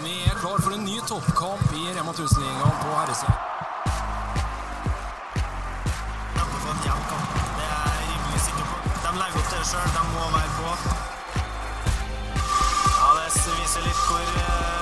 Vi er klar for en ny toppkamp i Rema 1000-ligaen på herresida. Det er jeg rimelig sikker på. De legger opp det sjøl, de må være på. Ja, Det viser litt hvor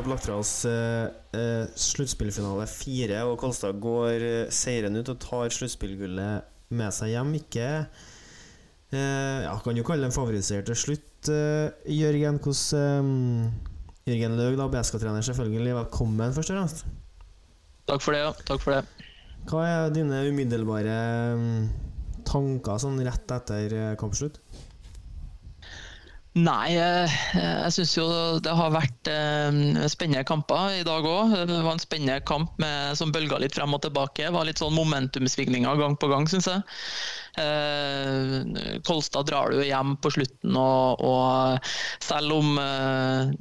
nettopp lagt fra oss eh, eh, sluttspillfinale fire, og Kolstad går eh, seirende ut og tar sluttspillgullet med seg hjem. Ikke eh, Ja, kan jo kalle det en favorisert til slutt. Jørgen, hvordan Jørgen Løg, da, BSK-trener, selvfølgelig. Velkommen, først og fremst. Takk for det, ja. Takk for det. Hva er dine umiddelbare mm, tanker sånn rett etter kampslutt? Nei, eh, jeg syns jo det har vært eh, spennende kamper i dag òg. Det var en spennende kamp med, som bølga litt frem og tilbake. Det var litt sånn momentumsvingninger gang på gang, syns jeg. Eh, Kolstad drar du hjem på slutten, og, og selv om eh,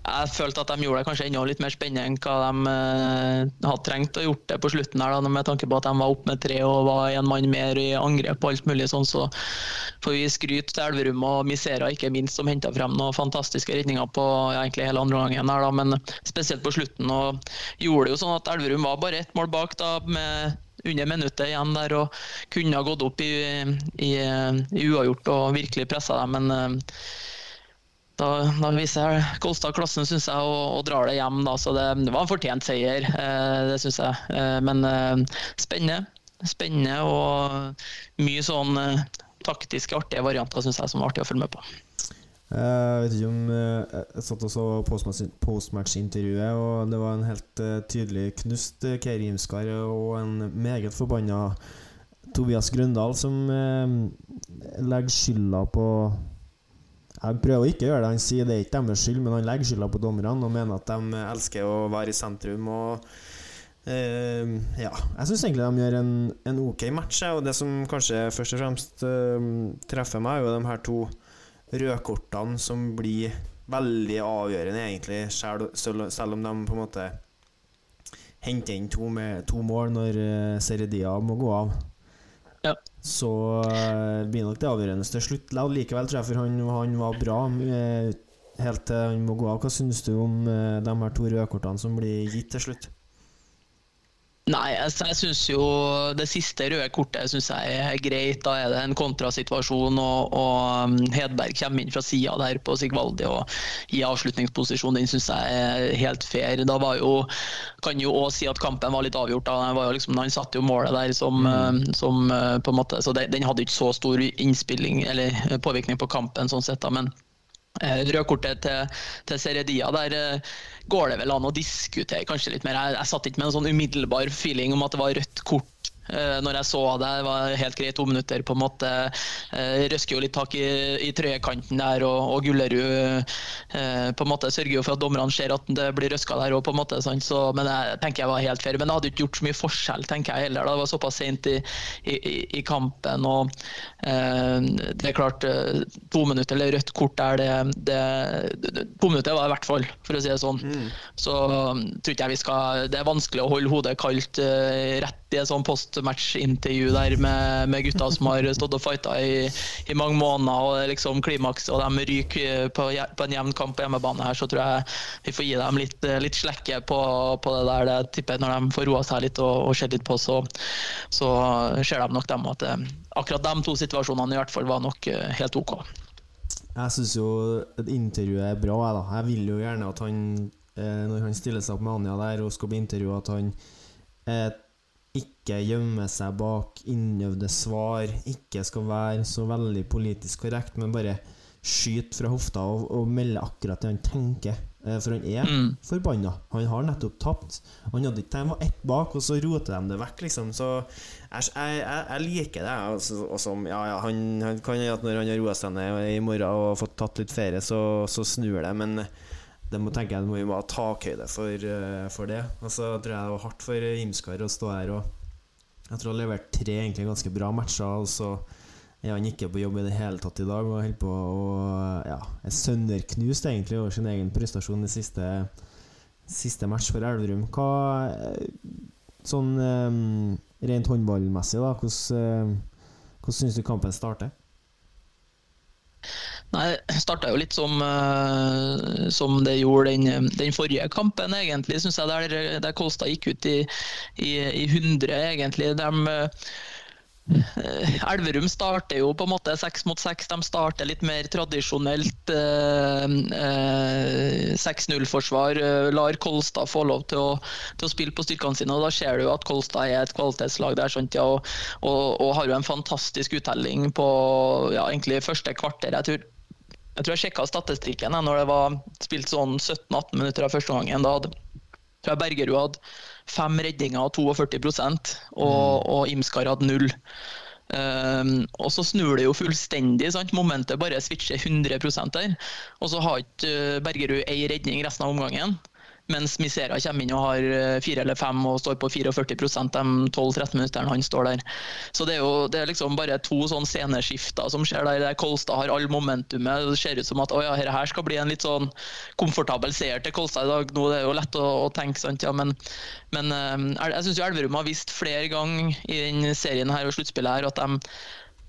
jeg følte at de gjorde det kanskje enda litt mer spennende enn hva de uh, hadde trengt å gjort det på slutten. her, da, Med tanke på at de var opp med tre og var en mann mer i angrep og alt mulig sånn, så får vi skryte til Elverum og Misera, ikke minst, som henta frem noen fantastiske redninger på ja, egentlig hele andre gangen. her da, Men spesielt på slutten. og Gjorde det jo sånn at Elverum var bare ett mål bak da, med under minuttet igjen der og kunne ha gått opp i, i, i uavgjort og virkelig pressa dem. men eh, da, da viser Kolstad klassen, syns jeg, og, og, drar det hjem. Da. Så det, det var en fortjent seier, eh, det syns jeg. Eh, men eh, spennende. Spennende og mye sånn eh, taktiske, artige varianter syns jeg som var artig å følge med på. Jeg vet ikke om eh, Jeg satt og så postmatch- postmatch-intervjuet, og det var en helt eh, tydelig knust Keir Geir Imskar og en meget forbanna Tobias Grøndal som eh, legger skylda på Jeg prøver å ikke gjøre det han sier, det er ikke deres skyld, men han legger skylda på dommerne og mener at de elsker å være i sentrum. og eh, ja, jeg syns egentlig de gjør en, en ok match, og det som kanskje først og fremst eh, treffer meg, er jo de her to rødkortene som blir veldig avgjørende, egentlig, selv, selv om de på en måte henter inn to, med, to mål når uh, Seredia må gå av. Ja. Så eh, blir nok det avgjørende til slutt. Likevel tror jeg for han, han var bra eh, helt til han må gå av. Hva syns du om eh, de her to rødkortene som blir gitt til slutt? Nei, jeg, jeg syns jo det siste røde kortet synes jeg er greit. Da er det en kontrasituasjon, og, og Hedberg kommer inn fra sida der på Sigvaldi og i avslutningsposisjon. Den syns jeg er helt fair. Da var jo kan jo også si at kampen var litt avgjort. da. Var jo liksom, Han satte jo målet der som, mm. som uh, på en måte, så Den hadde ikke så stor innspilling eller påvirkning på kampen, sånn sett da, men Eh, Rødkortet til, til Seredia, der eh, går det vel an å diskutere kanskje litt mer. Jeg, jeg satt ikke med en sånn umiddelbar feeling om at det var rødt kort når jeg så det. Det var helt greit to minutter, på en måte. Eh, Røsker jo litt tak i, i trøyekanten der, og, og Gullerud eh, på en måte sørger jo for at dommerne ser at det blir røska der òg, på en måte. Sånn. Så, men jeg tenker jeg var helt fair. Men det hadde ikke gjort så mye forskjell, tenker jeg heller. da. Det var såpass sent i, i, i- kampen. og eh, det er klart, eh, to minutter eller rødt kort der, det, det, To minutter var det i hvert fall, for å si det sånn. Så um, tror ikke jeg vi skal Det er vanskelig å holde hodet kaldt eh, rett et sånn postmatch-intervju der med, med gutta som har stått og fighta i, i mange måneder, og det er liksom klimaks, og de ryker på, på en jevn kamp på hjemmebane her, så tror jeg vi får gi dem litt, litt slekke på, på det der. Det tipper jeg når de får roa seg litt og, og sett litt på, så, så ser de nok dem at eh, akkurat de to situasjonene i hvert fall var nok eh, helt OK. Jeg syns jo et intervju er bra, jeg, da. Jeg vil jo gjerne at han, eh, når han stiller seg opp med Anja der og skal bli intervjua, at han eh, ikke gjemme seg bak innøvde svar, ikke skal være så veldig politisk korrekt, men bare skyte fra hofta og, og melde akkurat det han tenker. Eh, For han er Mm. forbanna. Han har nettopp tapt. Han hadde ikke var ett bak, og så roter de det vekk, liksom. Så jeg, jeg, jeg, liker det. Altså, og som, ja, ja, han, han kan at når han har roa seg ned i morgen og fått tatt litt ferie, så, så snur det. Men det må tenke jeg må vi må ha takhøyde for, eh, for det. Og så tror jeg det var hardt for Imskar å stå her og Jeg tror han levert tre egentlig ganske bra matcher, og så er han ikke på jobb i det hele tatt i dag og holder på å ja, er sønderknust egentlig over sin egen prestasjon i siste, siste match for Elverum. Hva eh, Sånn um, rent håndballmessig, da, hvordan, hvordan syns du kampen starter? Nei, Det starta jo litt som, uh, som det gjorde den, den, forrige kampen, egentlig. Synes jeg Der, der Kolstad gikk ut i, i, i 100, egentlig. De, uh, Elverum starter jo på en måte seks mot seks. De starter litt mer tradisjonelt uh, eh, 6-0-forsvar. Eh, lar Kolstad få lov til å, til å, spille på styrkene sine. og Da ser du at Kolstad er et kvalitetslag der Sånt, ja, og, og, og, har jo en fantastisk uttelling på ja, egentlig første kvarter. Jeg tror jeg tror jeg sjekka statistikken når det var spilt sånn 17-18 minutter av første gangen. Da hadde tror jeg Bergerud hadde fem redninger og 42 og, mm. og Imskar hadde null. Um, og så snur det jo fullstendig. Sant? Momentet bare switcher 100 der. Og så har ikke Bergerud ei redning resten av omgangen. Mens Misera kommer inn og har eh, fire eller fem og står på 44% de 12-13 minuttene han står der. Så det er jo det er liksom bare to sånn sceneskifter som skjer der. der Kolstad har all momentumet. Det ser ut som at å ja, her skal bli en litt sånn komfortabel seier til Kolstad i dag. Nå det er jo lett å, å tenke, sant. Ja, men, men eh, jeg syns Elverum har vist flere ganger i den serien her og sluttspillet her at de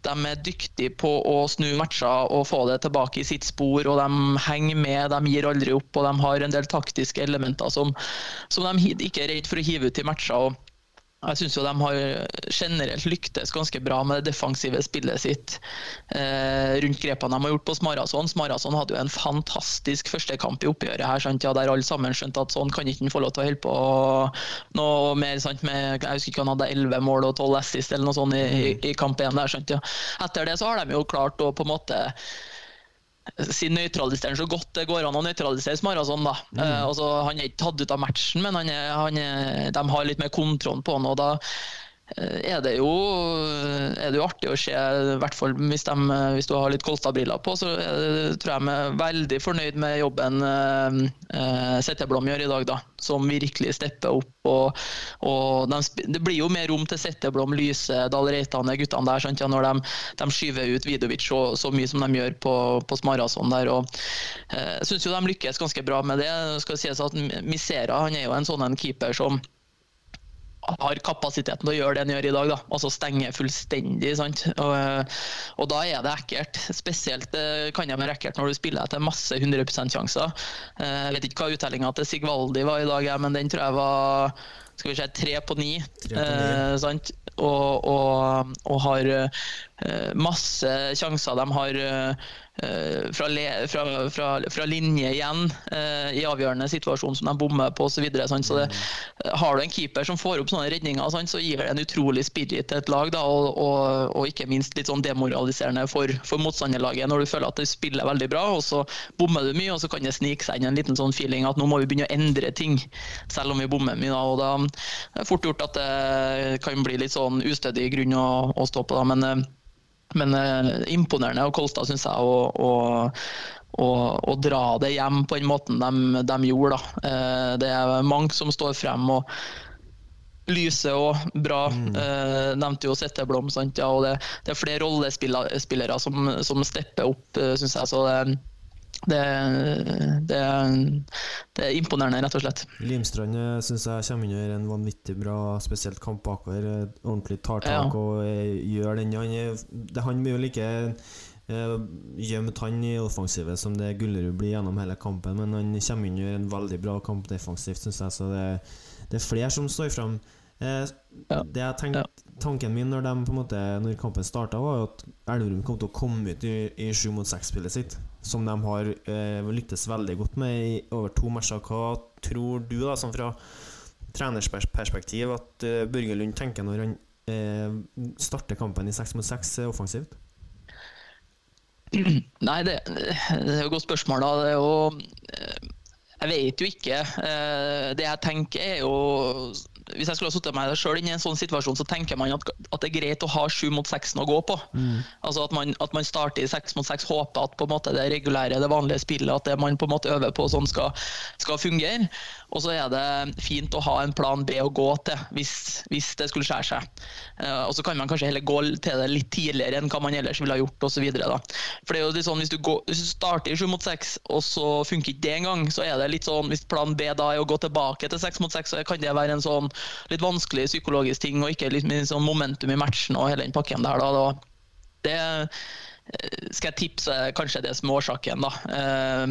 de er dyktige på å snu matcher og få det tilbake i sitt spor. og De henger med, de gir aldri opp og de har en del taktiske elementer som, som de ikke er redd for å hive ut i matcher. og jeg syns de har generelt lyktes ganske bra med det defensive spillet sitt eh, rundt grepene de har gjort på Smarason. Smarason hadde jo en fantastisk første kamp i oppgjøret her, sant? Ja, der alle sammen skjønte at sånn kan ikke han få lov til å holde på noe mer. Sant? Med, jeg husker ikke han hadde 11 mål og 12 assist eller noe sånt i, i, i kamp 1 der. Sant? Ja. Etter det så har de jo klart å på en måte si nøytralisere så godt det går an å nøytralisere Smarason. da. Mm. Uh, altså, han er ikke tatt ut av matchen, men han er, han er, de har litt mer kontroll på han. og da Eh, er det, jo, er det jo artig å se, i hvert fall hvis, de, hvis du har litt Kolstad-briller på, så det, tror jeg de er veldig fornøyd med jobben eh, eh Setteblom gjør i dag, da, som virkelig stepper opp. og, og de, Det blir jo mer rom til Setteblom, Lyse, Dahl Reitan, guttene der, sant, ja, når de, de, skyver ut Vidovic så, så, mye som de gjør på, på Smarason. der, og eh, synes jo de lykkes ganske bra med. Det skal sies at Misera han er jo en sånn en keeper som har kapasiteten til å gjøre det han gjør i dag. Da. Altså stenge fullstendig. sant? Og, og, da er det ekkelt. Spesielt kan det være ekkelt når du spiller etter masse 100 %-sjanser. Eh, jeg vet ikke hva uttellinga til Sigvaldi var i dag, men den tror jeg var skal vi si, tre på ni. Eh, og, og, og, har eh, masse sjanser. De har eh, fra, le, fra, fra, fra, linje igjen eh, i avgjørende situasjon som de bommer på osv. Så, videre, så det, mm. har du en keeper som får opp sånne redninger, sant, så gir det en utrolig spirit til et lag. Da, og, og, ikke minst litt sånn demoraliserende for, for motstanderlaget når du føler at det spiller veldig bra, og så bommer du mye, og så kan det snike seg inn en liten sånn feeling at nå må vi begynne å endre ting, selv om vi bommer mye. Da, og da det er fort gjort at det kan bli litt sånn ustødig grunn å, å stå på. Da. Men, eh, men eh, imponerende av Kolstad, syns jeg. å dra det hjem på den måten de, de gjorde. Eh, det er mange som står frem. og Lyse og bra. Mm. Eh, nevnte jo Setteblom. Sant? Ja, og det, det, er flere rollespillere som, som stepper opp, syns jeg. Så det, det, det, det, er imponerende, rett og slett. Limstrand eh, syns jeg kommer gjør en vanvittig bra, spesielt kamp bakover. Eh, ordentlig tar tak ja. og eh, gjør den. Han, det, han blir jo like gjemt han i offensivet som det Gullerud blir gjennom hele kampen, men han kommer gjør en veldig bra kamp defensivt, syns jeg. Så det, det, er flere som står fram. Uh. Det jeg tenkte, Tanken min når, de, måte, når kampen starta, var at Elverum kom til å komme ut i sju mot seks-spillet sitt som de har eh, lyktes veldig godt med i over to matcher. Hva tror du, da, sånn fra treners perspektiv, at uh, Børge Lund tenker når han eh, starter kampen i seks mot seks eh, offensivt? Nei, det, det, er jo et godt spørsmål. da. Det er jo, eh, jeg vet jo ikke. Eh, det jeg tenker, er jo hvis jeg skulle ha satt meg sjøl i en sånn situasjon, så tenker man at, at det er greit å ha sju mot seks å gå på. Altså at man, at man starter i seks mot seks, håper at på en måte det regulære, det vanlige spillet, at det man på en måte øver på sånn skal, skal fungere. Og så er det fint å ha en plan B å gå til hvis, hvis det skulle skjære seg. Uh, og så kan man kanskje heller gå til det litt tidligere enn hva man ellers ville ha gjort osv. For det er jo litt sånn, hvis du, går, hvis du starter i sju mot seks, og så funker ikke det engang, så er det litt sånn hvis plan B da er å gå tilbake til seks mot seks, så kan det være en sånn litt vanskelig psykologisk ting, og ikke litt sånn momentum i matchen og hele den pakken der. da, da det skal jeg tipse kanskje det som er årsaken. da. Uh,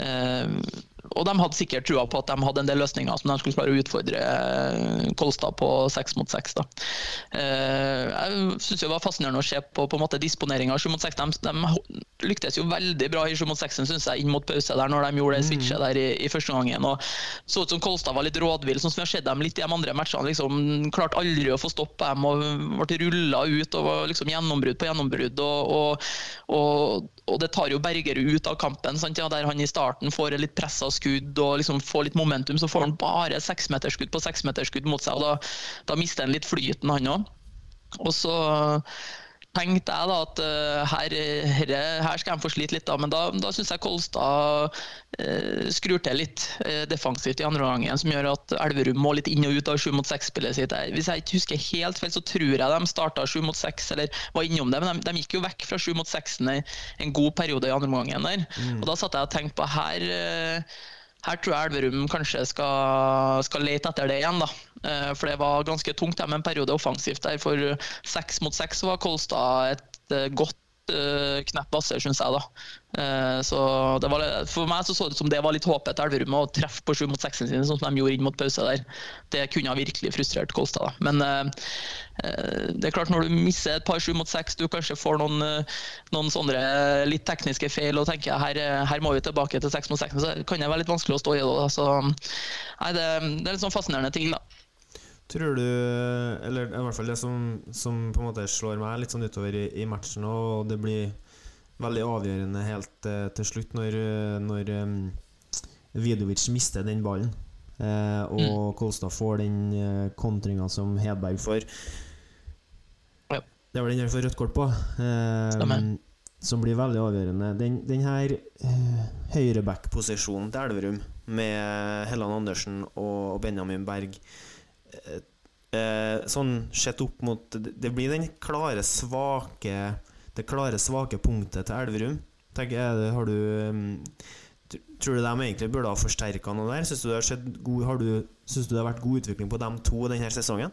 uh, og de hadde sikkert trua på at de hadde en del løsninger som de skulle klare å utfordre eh, Kolstad på seks mot seks. Eh, jeg syns det var fascinerende å se på, på disponeringa av sju mot seks. De, de, lyktes jo veldig bra i sju mot seksen, syns jeg, inn mot pause der når de gjorde det switchet der i, i første gangen. og Så ut som Kolstad var litt rådvill, sånn som vi har sett dem litt i de andre matchene. liksom Klarte aldri å få stopp dem og ble rulla ut og var liksom gjennombrudd på gjennombrudd. og, og, og og det tar jo Bergerud ut av kampen. Sant? Ja, der han i starten får litt pressa skudd og liksom får litt momentum, så får han bare seksmeterskudd på seksmeterskudd mot seg. og Da, da mister han litt flyten, han òg. Og så tenkte jeg da at uh, her, her, her, skal de få slite litt, da. Men da, da syns jeg Kolstad uh, skrur til litt uh, defensivt i andre omgang, som gjør at Elverum må litt inn og ut av sju mot seks-spillet sitt. Hvis jeg ikke husker helt feil, så tror jeg de starta sju mot seks, eller var innom det. Men de, de gikk jo vekk fra sju mot seksen i en god periode i andre omgang der. Mm. Og da satt jeg og tenkte på her her tror jeg Elverum kanskje skal, skal lete etter det igjen. da. Eh, for det var ganske tungt med en periode offensivt der. For seks mot seks var Kolstad et eh, godt uh, knepp vasser, syns jeg. da. så var, For meg så, så det ut som det var litt håpet til Elverum å treffe på sju mot seksen sine, sånn som de gjorde inn mot pause der. Det kunne ha virkelig frustrert Kolstad. da. Men det er klart når du misser et par sju mot seks, du kanskje får noen, noen sånne litt tekniske feil og tenker her, her må vi tilbake til seks mot seks, så kan det være litt vanskelig å stå i det. Så, nei, det, det er litt sånn fascinerende ting. da. Tror du, eller i hvert fall det som, som på en måte slår meg litt sånn utover i, i matchen, og det blir veldig avgjørende helt uh, til slutt når, når um, Vidovic mister den ballen, uh, og mm. Kolstad får den uh, kontringa som Hedberg får. Ja. Det var den jeg får rødt kort på. Uh, som blir veldig avgjørende. Den, den her uh, høyreback-posisjonen til Elverum, med Helland Andersen og Benjamin Berg eh, sånn sett opp mot Det blir den klare, svake Det klare, svake punktet til Elverum. Tenker jeg, har du um, Tror du de egentlig burde ha forsterka noe der? Syns du, det har god, har du, synes du det har vært god utvikling på dem to denne sesongen?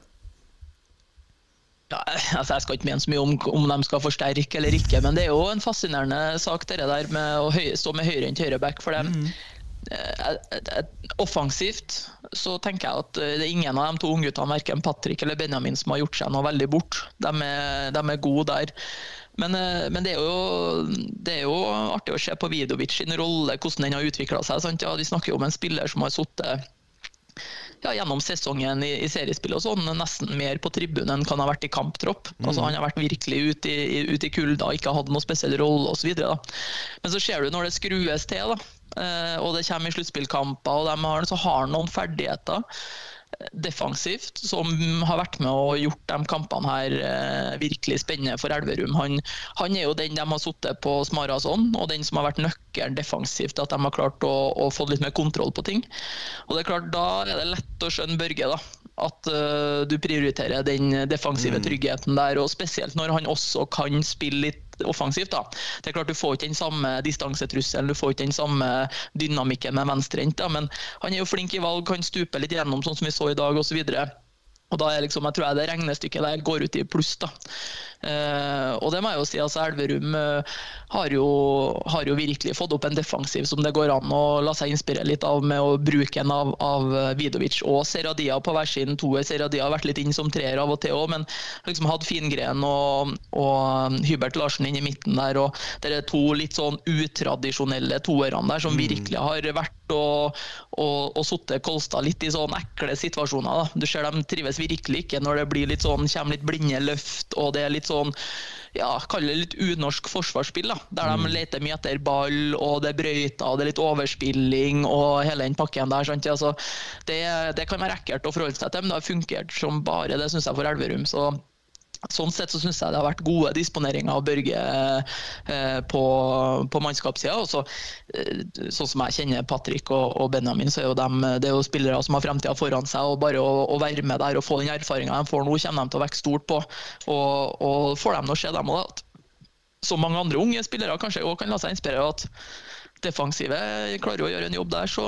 Ja, altså jeg skal ikke mene så mye om, om de skal forsterke eller ikke, men det er jo en fascinerende sak det der med å høy, stå med høyre enn til høyreback. For dem. Mm. Eh, offensivt så tenker jeg at eh, det er ingen av de to ungguttene, verken Patrick eller Benjamin, som har gjort seg noe veldig bort. De er, de er gode der. Men, eh, men det, er jo, det, er jo, artig å se på Vidovic sin rolle, hvordan den har utvikla seg. Ja, de snakker jo om en spiller som har sittet ja, gjennom sesongen i, i seriespillet og sånn, nesten mer på tribunen enn han har vært i kamptropp. Mm. Altså, han har vært virkelig ute i, ut i kulda, ikke hatt noen spesiell rolle osv. Men så ser du når det skrues til, da, og det kommer i sluttspillkamper, og de har, så har noen ferdigheter eh, defensivt som har vært med og gjort de kampene her eh, virkelig spennende for Elverum. Han, han, er jo den de har sittet på Smarason, og den som har vært nøkkelen defensivt at de har klart å, å, få litt mer kontroll på ting. Og det er klart, Da er det lett å skjønne Børge, da. At uh, du prioriterer den defensive mm. tryggheten der, og spesielt når han også kan spille litt offensivt. da. Det er klart Du får ikke den samme distansetrusselen, du får ikke den samme dynamikken med venstrehendt, men han er jo flink i valg, kan stupe litt gjennom, sånn som vi så i dag osv. Og da er liksom, jeg tror jeg det regnestykket der går ut i pluss. da. Uh, og det må jeg jo si, altså Elverum uh, har, jo, har, jo, virkelig fått opp en defensiv som det går an å la seg inspirere litt av med å bruke en av, av Vidovic og Seradia på hver sin toer. Seradia har vært litt inn som treer av og til òg, men liksom hatt Fingren og, og, Hubert Larsen inn i midten der. og Det er to litt sånn utradisjonelle toerne der som mm. virkelig har vært og, og, og sittet Kolstad litt i sånn ekle situasjoner. Da. Du ser De trives virkelig ikke når det blir litt sånn, kommer litt blinde løft og det er litt sånn sånn ja, kall det litt unorsk forsvarsspill. da, Der de leter mye etter ball, og det er brøyter, og det er litt overspilling og hele den pakken der. sant? Altså, det, det kan være ekkelt å forholde seg til, men det har fungert som bare det, syns jeg, for Elverum. så Sånn sett så syns jeg det har vært gode disponeringer av Børge eh, på, på mannskapssida. Og så, eh, sånn som jeg kjenner Patrick og, og Benjamin, så er jo dem, det er jo spillere som har fremtida foran seg. og Bare å, å, være med der og få den erfaringa de får nå, kommer de til å vokse stort på. Og, og får dem å se dem òg, at så mange andre unge spillere kanskje òg kan la seg inspirere at defensive klarer å gjøre en jobb der, så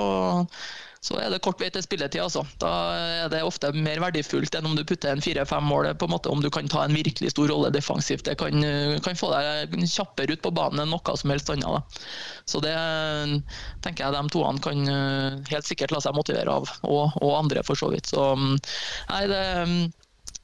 så er det kort vei til spilletid. Altså. Da er det ofte mer verdifullt enn om du putter en fire-fem mål, på en måte, om du kan ta en virkelig stor rolle defensivt. Det kan, kan få deg kjappere ut på banen enn noe som helst annet. Da. Så det tenker jeg de toene kan eh, helt sikkert la seg motivere av, og, og andre for så vidt. Så nei, det,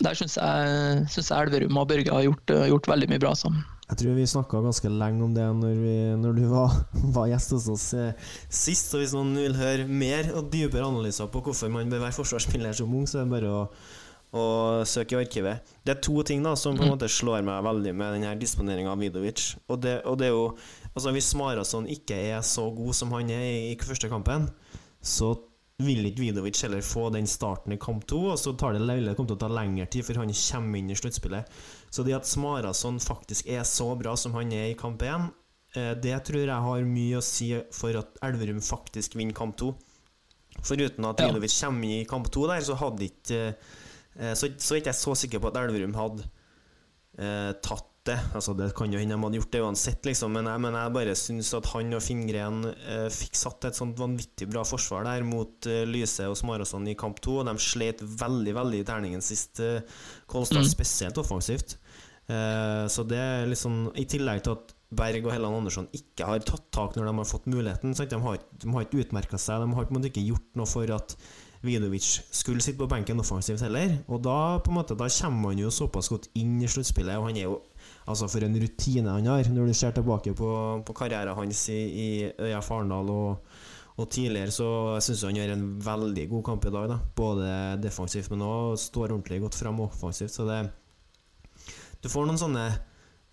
der syns jeg, synes jeg Elverum og Børge har gjort, gjort veldig mye bra sammen. Jeg tror vi snakka ganske lenge om det når, vi, når du var, var, gjest hos oss eh, sist. Så hvis noen vil høre mer og dypere analyser på hvorfor man bør være forsvarsspiller som ung, så er det bare å, å søke i arkivet. Det er to ting da som på en måte slår meg veldig med denne disponeringa av Vidovic. Og det, og det, er jo Altså Hvis Marason ikke er så god som han er i, i første kampen, så vil ikke Vidovic heller få den starten i kamp to, og så tar det, det kommer til å ta lengre tid før han kommer inn i sluttspillet. Så det at Smarason faktisk er så bra som han er i kamp 1, eh, det tror jeg har mye å si for at Elverum faktisk vinner kamp 2. Foruten at Vidovic ja. kommer i kamp 2 der, så hadde ikke eh, Så, så ikke jeg så sikker på at Elverum hadde eh, tatt det. Altså, det kan jo hende de hadde gjort det uansett, liksom. men, jeg, men jeg bare syns at han og Finngren eh, fikk satt et sånt vanvittig bra forsvar der mot eh, Lyse og Smarason i kamp to. Og de slet veldig veldig i terningen sist, eh, Kolstad, mm. spesielt offensivt. Eh, så det er liksom I tillegg til at Berg og Helland Andersson ikke har tatt tak når de har fått muligheten. Sant? De har, de har ikke utmerka seg, de har på en måte ikke gjort noe for at Vidovic skulle sitte på benken offensivt heller. Og da på en måte Da kommer han jo såpass godt inn i sluttspillet, og han er jo Altså For en rutine han har, når du ser tilbake på, på karrieren hans i, i Øya Farendal og, og, tidligere, så syns jeg han gjør en veldig god kamp i dag. da Både defensivt, men òg står ordentlig godt frem offensivt. Så det Du får noen sånne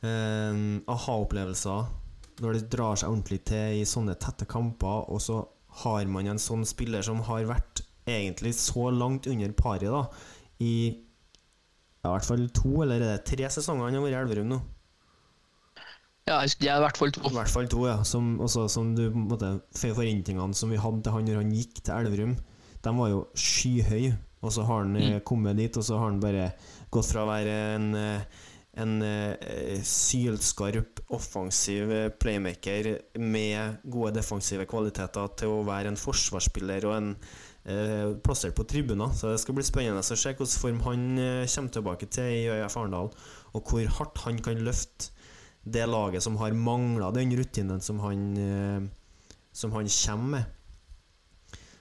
eh, aha-opplevelser når det drar seg ordentlig til i sånne tette kamper, og så har man en sånn spiller som har vært egentlig så langt under paret da i ja, i hvert fall to, eller er det tre sesonger han har vært i Elverum nå? Ja, det er i hvert fall to. I hvert fall to, ja. Som, også, som du måtte, Forventningene som vi hadde til han når han gikk til Elverum, de var jo skyhøye. Og så har han eh, mm. kommet dit, og så har han bare gått fra å være en, eh, en uh, sylskarp offensiv playmaker med gode defensive kvaliteter til å være en forsvarsspiller og en eh, plassert på tribuner. Så det skal bli spennende å se hvilken form han eh, kommer tilbake til i ØIF Arendal, og hvor hardt han kan løfte det laget som har mangla den rutinen som han, eh, som han kommer med.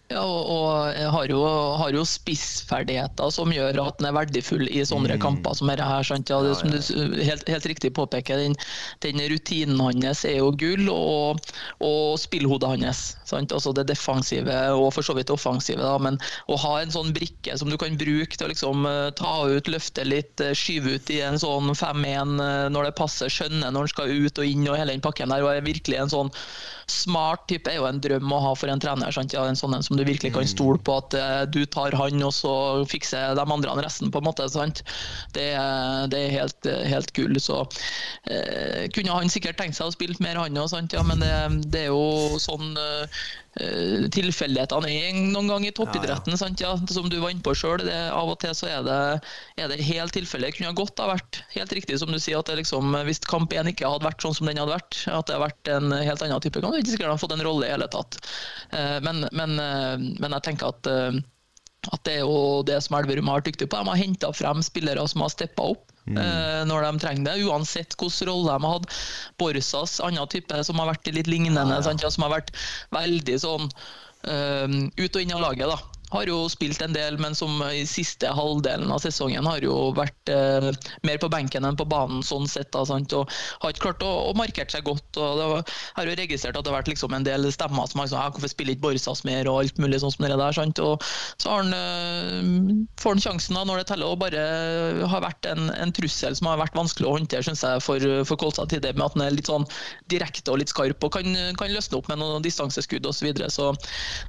Ja, og, og har, jo, har jo spissferdigheter som gjør at den er verdifull i sånne mm. kamper som dette. her, sant? Ja, det, som du helt, helt riktig påpeker, den, den, rutinen hans er jo gull, og, og spillhodet hans. Sant? Altså det defensive og for så vidt offensive. Da. Men å ha en sånn brikke som du kan bruke til å liksom, eh, ta ut, løfte litt, eh, skyve ut i en sånn 5-1 eh, når det passer, skjønne når han skal ut og inn og hele den pakken der, og er virkelig en sånn smart type, er jo en drøm å ha for en trener. Sant? Ja, en sånn en som du virkelig kan stole på at uh, du tar han, og så fikser de andre resten, på en måte. Sant? Det, det er helt, helt gull. Så eh, kunne han sikkert tenkt seg å spille mer, han òg, ja, men det, det, er jo sånn uh, tilfeldighetene er noen gang i toppidretten. Ja, ja. Ja, som du var inne på sjøl. Av og til så er det, er det helt tilfeldig. Det kunne godt ha vært helt riktig som du sier, at liksom, hvis kamp 1 ikke hadde vært sånn som den hadde vært, at det hadde vært en helt annen type kamp, ikke sikkert de hadde fått en rolle i hele tatt. Men, men men jeg tenker at, eh, at det er jo det som Elverum har vært dyktig på. De har henta frem spillere som har steppa opp. Mm. Eh, når de trenger det, uansett hvilken rolle de har hatt. Borsas, annen type som har vært litt lignende, ja, ja. Som har vært veldig sånn uh, ut og inn av laget. da har jo spilt en del, men som i siste halvdelen av sesongen har jo vært eh, mer på benken enn på banen, sånn sett. Da? Og har ikke klart å, å markere seg godt. og det var, har jo registrert at det har vært liksom en del stemmer som har sagt sånn, hvorfor spiller ikke Borsas mer, og alt mulig sånn som det der. Sant? Og så har han, eh, får han sjansen da, når det teller, og bare har vært en, en, trussel som har vært vanskelig å håndtere synes jeg, for, for Kolstad til det, med at han er litt sånn direkte og litt skarp og kan, kan løsne opp med noen distanseskudd osv. Så, videre. så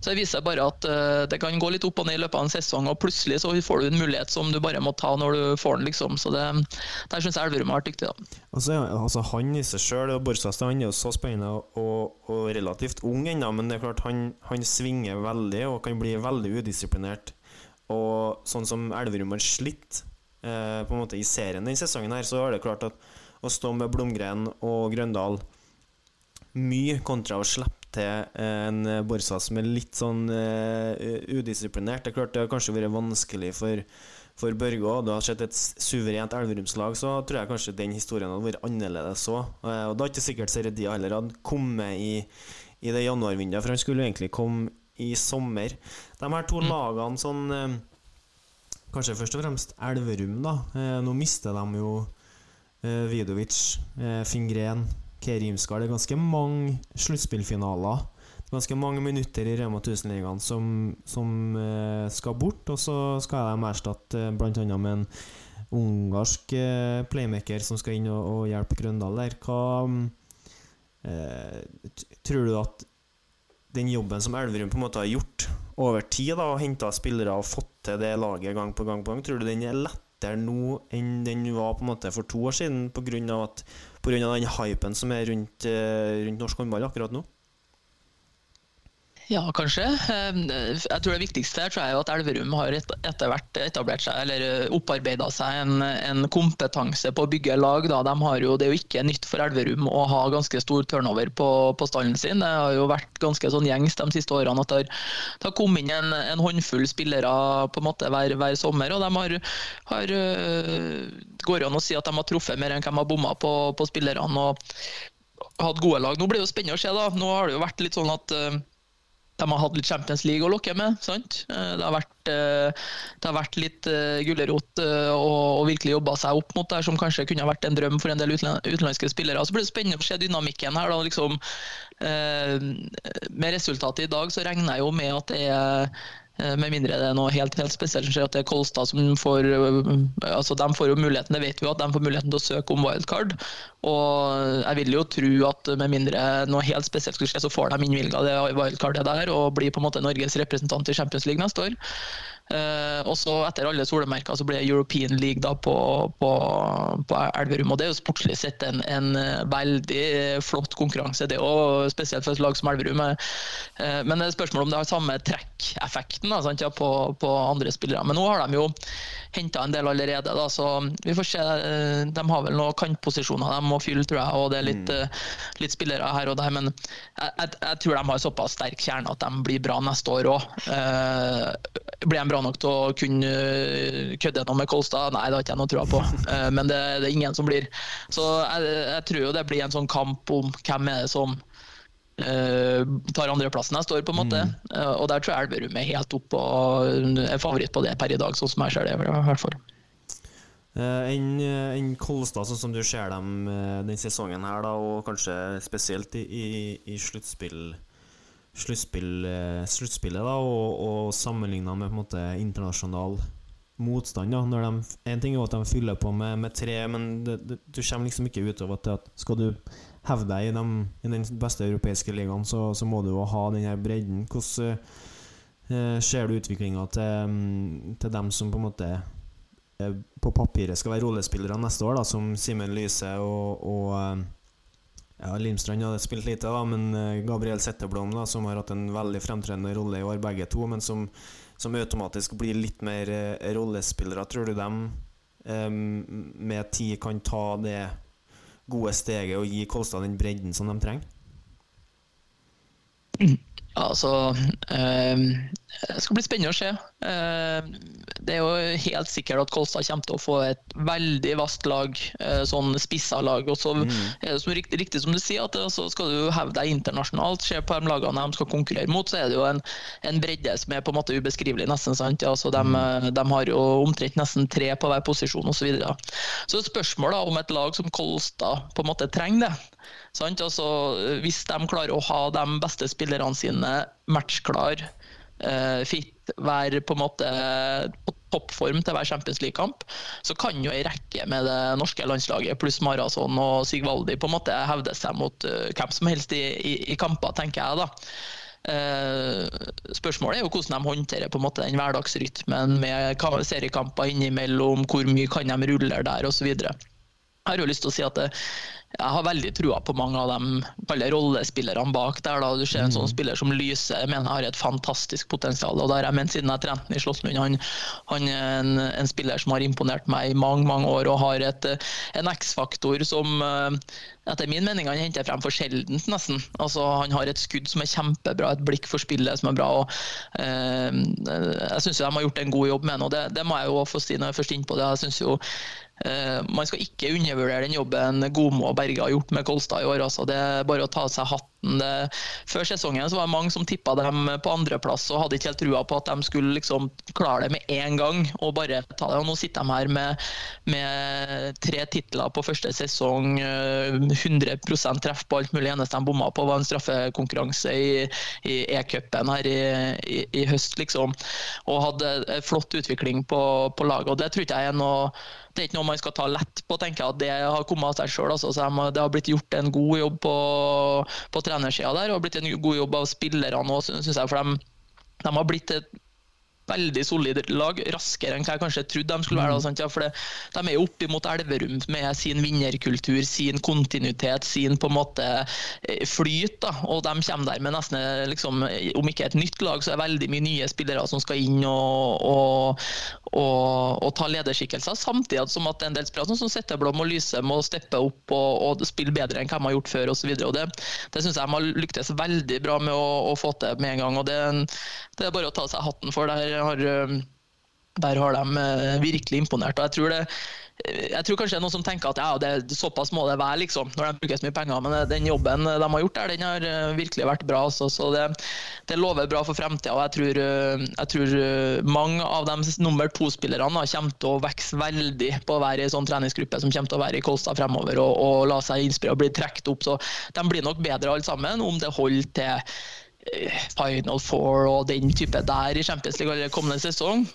Så det viser bare at eh, det kan gå litt opp og ned i løpet av en sesong, og plutselig så får du en mulighet som du bare må ta når du får den. liksom. Så det, Der syns jeg Elverum har vært dyktig. da. Altså, altså, han i seg sjøl, Borsastad, han er jo så spennende og, og relativt ung ennå, men det er klart han, han svinger veldig og kan bli veldig udisiplinert. Og sånn som Elverum har slitt eh, på en måte i serien denne sesongen, her, så er det klart at å stå med Blomgren og Grøndal mye kontra å slippe til en Borsa som er litt sånn uh, udisiplinert. Det er klart det har kanskje vært vanskelig for, for Børge òg. Du har sett et suverent Elverumslag, så tror jeg kanskje den historien hadde vært annerledes òg. Uh, og da er ikke sikkert Seredia heller hadde kommet i, i det januarvinduet, for han skulle jo egentlig komme i sommer. De her to mm. lagene sånn uh, Kanskje først og fremst Elverum, da. nå mister de jo Vidovic, Fingren Kerimskar. Det er ganske mange sluttspillfinaler. Ganske mange minutter i Rema 1000-ligaen som, som eh, skal bort. Og så skal de erstatte eh, bl.a. med en ungarsk eh, playmaker som skal inn og, og hjelpe Grøndal der. Eh, Tror du at den jobben som Elverum på en måte har gjort over tid, og henta spillere og fått til det laget gang på gang på gang, tror du den er lettere nå enn den var på en måte for to år siden, pga. at pga. den hypen som er rundt, eh, rundt norsk håndball akkurat nå? Ja, kanskje. Ehm, jeg tror Det viktigste tror jeg er at Elverum har etter hvert etablert seg, eller eh, opparbeida seg en, en, kompetanse på å bygge lag. De jo, det er jo ikke nytt for Elverum å ha ganske stor turnover på, på stallen sin. Det har jo vært ganske sånn gjengs de siste årene at det har kommet inn en, en, håndfull spillere på en måte hver, hver sommer. og de har, har eh, går an å si at de har truffet mer enn hvem har bomma på, på spillerne. og hatt gode lag. Nå blir det jo spennende å se. da. Nå har det jo vært litt sånn at uh, de har hatt litt Champions League å lokke med. sant? Eh, det har vært, eh, det har vært litt uh, gulrot og, virkelig jobba seg opp mot det som kanskje kunne vært en drøm for en del utenlandske spillere. Så blir det spennende å se dynamikken her. da, liksom, Med resultatet i dag så regner jeg jo med at det er Eh, med mindre det er noe helt, helt spesielt som skjer, at det er Kolstad som får eh, altså De får jo muligheten, det vet vi jo, at de får muligheten til å søke om wildcard. Og jeg vil jo tro at med mindre noe helt spesielt skulle skje, så får de innvilga det wildcardet der og blir på en måte Norges representant i Champions League neste år. Uh, og så Etter alle solemerker så ble European League da på, på, på Elverum. og Det er jo sportslig sett en, en veldig flott konkurranse, det òg, spesielt for et lag som Elverum. Uh, men det er spørsmål om det har samme trekkeffekten da, sant, ja, på, på, andre spillere. Men nå har de jo henta en del allerede, da, så vi får se. De har vel noen kantposisjoner de må fylle, tror jeg, og det er litt, mm. litt spillere her og der. Men jeg, jeg, jeg, tror de har såpass sterk kjerne at de blir bra neste år òg. blir de bra nok til å kunne kødde noe med Kolstad? Nei, det har ikke jeg noe trua på. Eh, men det, det, er ingen som blir. Så jeg, jeg, tror jo det blir en sånn kamp om hvem er det som uh, tar andreplassen jeg står, på en måte. Mm. Uh, og der tror jeg Elverum er helt oppe og er favoritt på det per i dag, sånn som jeg ser det. i hvert fall. Uh, Enn en Kolstad, sånn som du ser dem denne sesongen, her da, og kanskje spesielt i, i, i sluttspill eh, sluttspillet da, og, og sammenligna med på en måte internasjonal motstand. da Når de, En ting er at de fyller på med, med tre, men det, det, du kommer liksom ikke utover til at skal du hevde deg i, de, i den beste europeiske ligaen, så, så, må du jo ha den her bredden. Hvordan eh, ser du utviklinga til, mm, til dem som på en måte eh, på papiret skal være rollespillere neste år, da som Simen Lyse og, og eh, ja, Limstrand hadde spilt lite, da, men eh, Gabriel Setteblom, da, som har hatt en veldig fremtredende rolle i år, begge to, men som, som automatisk blir litt mer eh, rollespillere. Tror du dem eh, med tid kan ta det gode steget og gi Kolstad den bredden som de trenger? Altså, øh, Det skal bli spennende å se. Eh, det er jo helt sikkert at Kolstad kommer til å få et veldig vasst lag, eh, sånn spissa lag. Og så Mm. er det som riktig, riktig som du sier, at så skal du hevde deg internasjonalt. Se på de lagene de skal konkurrere mot, så er det jo en, en bredde som er på en måte ubeskrivelig, nesten. sant? Ja, så de, Mm. de har jo omtrent nesten tre på hver posisjon osv. Så, videre. så spørsmålet om et lag som Kolstad på en måte trenger det. Altså, hvis de klarer å ha de beste spillerne sine matchklar, eh, fit, være på en måte på toppform til hver Champions League-kamp, så kan jo ei rekke med det norske landslaget pluss Marason og Sigvaldi på en måte hevde seg mot uh, hvem som helst i, i, i kamper, tenker jeg da. Uh, spørsmålet er jo hvordan de håndterer på en måte den hverdagsrytmen med ka- seriekamper innimellom, hvor mye kan de rulle der osv. Jeg har jo lyst til å si at det, jeg har veldig trua på mange av de rollespillerne bak der. da. Du ser en sånn spiller som Lyse, jeg mener har et fantastisk potensial. og der jeg mener siden jeg trente i Slåsslund. Han, han er en, en spiller som har imponert meg i mange mange år og har et, eh, en X-faktor som eh, etter min mening han henter frem for sjeldent, nesten. Altså, han har et skudd som er kjempebra, et blikk for spillet som er bra. og eh, Jeg syns de har gjort en god jobb med ham. og det, det må jeg jo få si når jeg er først inne på det. Jeg synes jo Eh, man skal ikke undervurdere den jobben Gomo og Berge har gjort med Kolstad i år. Altså. Det er bare å ta seg hatten. Før sesongen så var det mange som tippa dem på andreplass og hadde ikke helt trua på at de skulle liksom klare det med én gang. og bare ta det. Og nå sitter de her med, med tre titler på første sesong, eh, 100 treff på alt mulig. eneste de bomma på, var en straffekonkurranse i E-cupen her i, i, i, høst, liksom. Og hadde flott utvikling på, på laget. og Det tror ikke jeg er noe det er ikke noe man skal ta lett på, tenker jeg at det har kommet av seg sjøl. Altså. Det har blitt gjort en god jobb på, på trenersida der, og blitt en god jobb av spillerne òg, syns jeg. For de, de har blitt et veldig solid lag, raskere enn hva jeg kanskje trodde de skulle være. Da? Ja, for det, De er jo oppimot Elverum med sin vinnerkultur, sin kontinuitet, sin på en måte eh, flyt. da, og De kommer der med nesten, liksom, om ikke et nytt lag, så er det veldig mye nye spillere som skal inn og, og, og, og ta lederskikkelser. Samtidig som at en del spillere som Setteblom og Lyse må steppe opp og, og spille bedre enn hva de har gjort før osv. Det, det syns jeg de har lyktes veldig bra med å, å få til med en gang. og det, det er bare å ta seg hatten for. Der har, der har de virkelig imponert. og jeg tror det jeg tror kanskje det er noen som tenker at ja, det, såpass må det være, liksom, når de bruker så mye penger. Men den jobben de har gjort der, den har virkelig vært bra. Altså, så det, det, lover bra for fremtida. Og jeg tror, jeg tror, mange av de nummer to-spillerne kommer til å vokse veldig på å være i en sånn treningsgruppe som kommer til å være i Kolstad fremover og, og la seg inspirere og bli trukket opp. Så de blir nok bedre alle sammen, om det holder til Final Four og den type der i Champions League kommende sesong.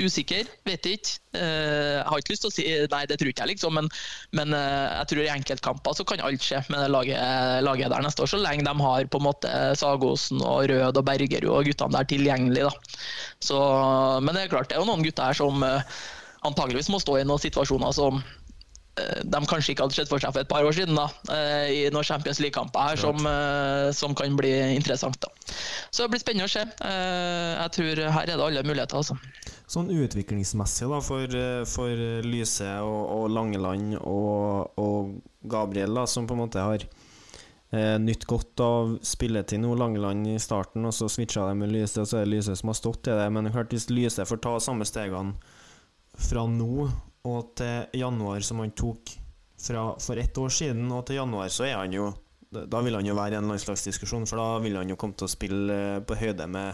Usikker, vet ikke. Jeg har ikke lyst til å si nei, det tror ikke jeg, liksom. Men, men jeg tror i enkeltkamper så kan alt skje med det laget, laget, der neste år. Så lenge de har på en måte Sagosen og Rød og Bergerud og guttene der tilgjengelig. Da. Så, men det er klart, det er jo noen gutter her som antageligvis må stå i noen situasjoner som de kanskje ikke hadde sett for seg for et par år siden. da, i noen Champions League-kamper her som, som, kan bli interessant. da. Så det blir spennende å se. Jeg tror her er det alle muligheter. altså. Sånn utviklingsmessig da, for, for Lyse og, og Langeland og, og, Gabriel, da, som på en måte har eh, nytt godt av spilletid nå. Langeland i starten, og så switcha de med Lyse, og så er det Lyse som har stått i det. Men klart hvis Lyse får ta samme stegene fra nå og til januar som han tok fra for ett år siden, og til januar, så er han jo Da vil han jo være i en landslagsdiskusjon, for da vil han jo komme til å spille på høyde med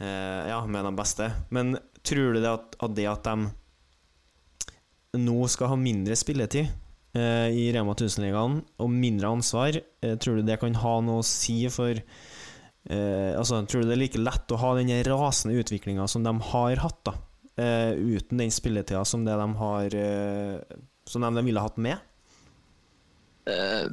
eh, ja, med de beste. Men tror du det at, at det at de nå skal ha mindre spilletid eh, i Rema 1000-ligaen, og mindre ansvar, eh, tror du det kan ha noe å si for eh, altså, Tror du det er like lett å ha den rasende utviklinga som de har hatt, da? Uh, uten den spilletida som det de har uh, Som de, ville hatt med? Uh,